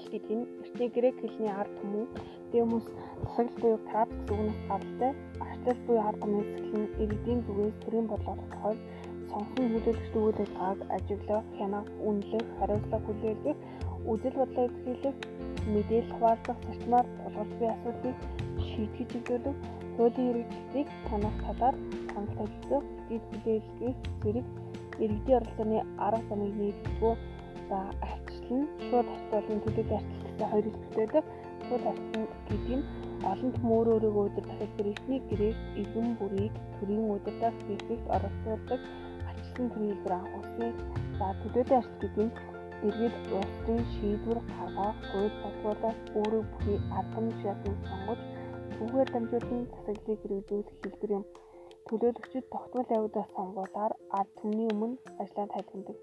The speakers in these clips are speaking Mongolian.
арчлал гэдэг нь эртний грек хэлний ард түмэн демос засаглал буюу крат гэсэн үгнээс гаралтай. Арчлал буюу ард түмний засаглал нь иргэдийн зүгээс төрийн бодлого тохиол сонгосон төлөөлөгчд өгүүлэлгааг ажиглах, хянах, үнэлэх, хариуцлага хүлээлгэх, үжил бодлоо илэрхийлэх, мэдээлэл хуваалцах зарчмаар тулгарч буй асуудлыг шийдэж чиглүүлэх, хуулийн хэрэгжилтийг танах талаар тавьчих, дэд хүлээлгэх зэрэг иргэдийн оролцооны арга замыг нийлүүлэх за нь шууд арчлалын төлөөлөл арчлал гэсэн хоёр хэлбэртэй байдаг. Шууд арчлал гэдэг нь олон том өөр өөрийгөө удирдах хэлбэр ихний гэрээ иргэн бүрийг төрийн удирдах хэрэгт оролцуулдаг төрийн хэлбэр анх үсээ. За төлөөлөл арчлал гэдэг нь иргэд улсын шийдвэр гаргах, хууль тогтоолох, өөрөг бүхий албан шатны сонгож түүгээр дамжуулан засаглалыг хэрэгжүүлэх хэлбэр юм. Төлөөлөгчид тогтмол явагдах сонгуулиар ард түмний өмнө ажлаа тайлбарладаг.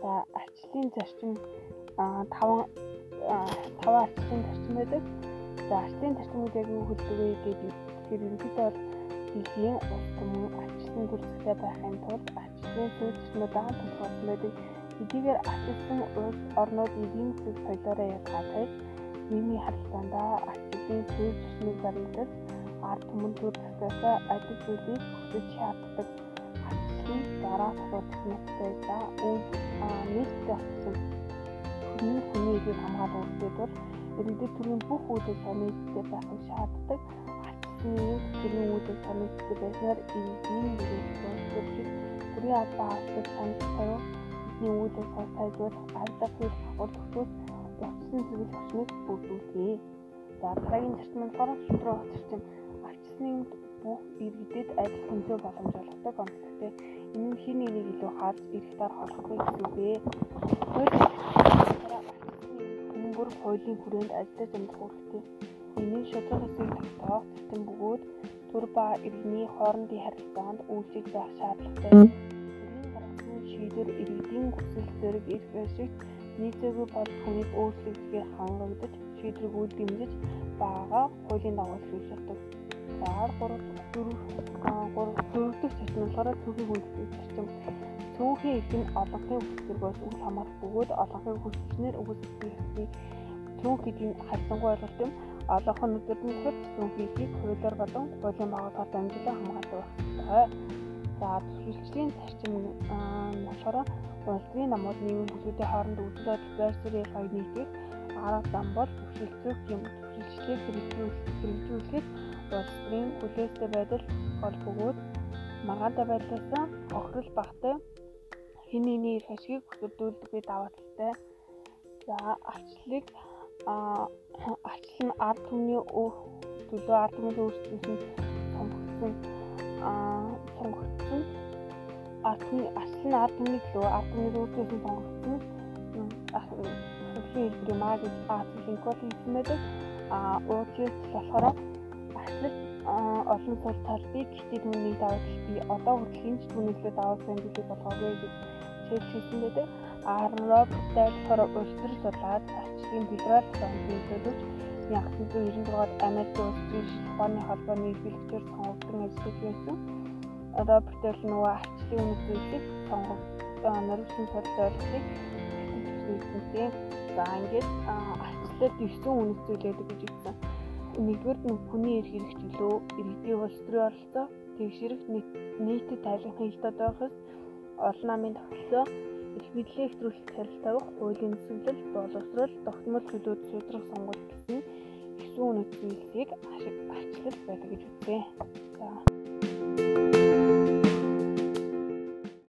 За арчлалын зарчим таван таван арчлалын зарчим байдаг. За арчлалын зарчмууд яг юу хэлдэг вэ гэдэг тэгэхээр ерөнхийдөө бол дэлхийн улс түмэн арчлалын төрөлхтэй байхын тулд арчлалын зөв зарчмуудаа тодорхойлсон байдаг. Эдгээр арчлалсан улс орнууд эдийн засаг соёлоороо ядгаатайж нийгмийн харилцаандаа зөв зарчмыг баримтаж ард түмэн төр засгаасаа ажил зүйлийг хүсэж шаарддаг арчлалын дараа за үйл нийтдээ болсон хүний хүний эдийг хамгаалах үйлдэл бол иргэдэд төрийн бүх үйлдэл санийдтэй байхыг шаарддаг арчлалын төрийн үйлдэл санийдтэй байснаар иргэдийн үйлдэл төрийн албаа авах санал тавих бидний үйлдэл сайжруулах арга хэл хавар төгсөөс явцсан зүйл хүчнийг бүрдүүлье. За дараагийн зарчим нь болохоор шудраг зарчим Арчсны бүх иргэдэд адил хэмжээ боломж олгодог онцлогтой. Энэ нь хин нэгийг илүү харж эрэхтээр холбохгүй гэсэн үг ээ. Хүмүүр хуулийн хүрээнд ажиллаж амьдрах үүрэгтэй. Энэ нь шудраг хэсгийг тогтоох систем бөгөөд төр ба иргэний хоорондын харилцаанд үйлчлэж байх шаардлагатай. Төрийн гаргасан шийдвэр иргэдийн хүсэл зэрэг эрх ашигт нийцээгүй бол хүнийг өөрчлөгдөхээр хангагдаж шийдвэрийг дэмжиж байгаа хуулийн дагуу. За 3 4 3 дөрөвдөг зарчим нь болохоор цөөхийг хүндэтгэх зарчим. Цөөхийн эрх нь олонхын хүчнэргөөс үл хамаарах бөгөөд олонхын хүчнэр өгүүлбэрийн цөөх гэдэг нь харьцангуй ойлголт юм. Олонхон нүдэд нь хурц цөөхийг хуулиар болон хуулийн байгууллагаар дамжуулан хамгаалдаг байх. За төлөвлөлийн зарчим нь болохоор улсын намууд нийгмийн бүлгүүдийн хооронд үйл бодол байр суурийг хаяг нийтгэх арга зам бол төвшөлцөх юм. Төвшөлчлийг хэрэгжүүлэхэд улсын хүлээстэй байдал гол бөгөөд маргаантай байдлаасаа хохирол багтай хин нэний эрх ашгийг хүсэрдүүлдэг би даваа талтай. За арчлалыг а арчлал нь ард түмний төлөө ард түмний нь сонгогдсон сонгогдсон ард түмний арчлал нь ард түмний төлөө ард түмний нь сонгогдсон арчлалын хэлбэр маа гэж арчлалын код хэлсэн байдаг. а уучлал болохоор арчлал олон сул талбыг гэхдээ түүний даваа би одоо хүртэл энэ түүнийхээ даваа сайн билүү болгоогүй гэж шийдсэн байдаг. Арноб тайлбар улстар сулаад арчлалын федерал банкны төлөвч 1996-ад Америк улсын шилхооны холбооны эрхлэгчээр сонгогдсон ажиллаж байсан. Роберт Эл нөгөө арчлалын үнэт зүйлийг сонгогдсон нэрвсэн ойлгохыг хэлсэн. За ингээд арчлалд 9 үнэт зүйл байдаг гэж хэлсэн нэгдүгээр нь хүний эрх хэрэгчлөө, иргэдийн улс төрийн оролцоо, тэгшэрэх нийтэд тайлгын хилдэд байхс, олон намын тогтолцоо, их мэдлэг хэвтрүүлэх царил тавих, хуулийн төсөөлөл, боловсрол, тогтмол төлөөд шийдвэр сонгуул гэсэн 9 үнэт зүйлсийг арчлал байдаг гэж үзье.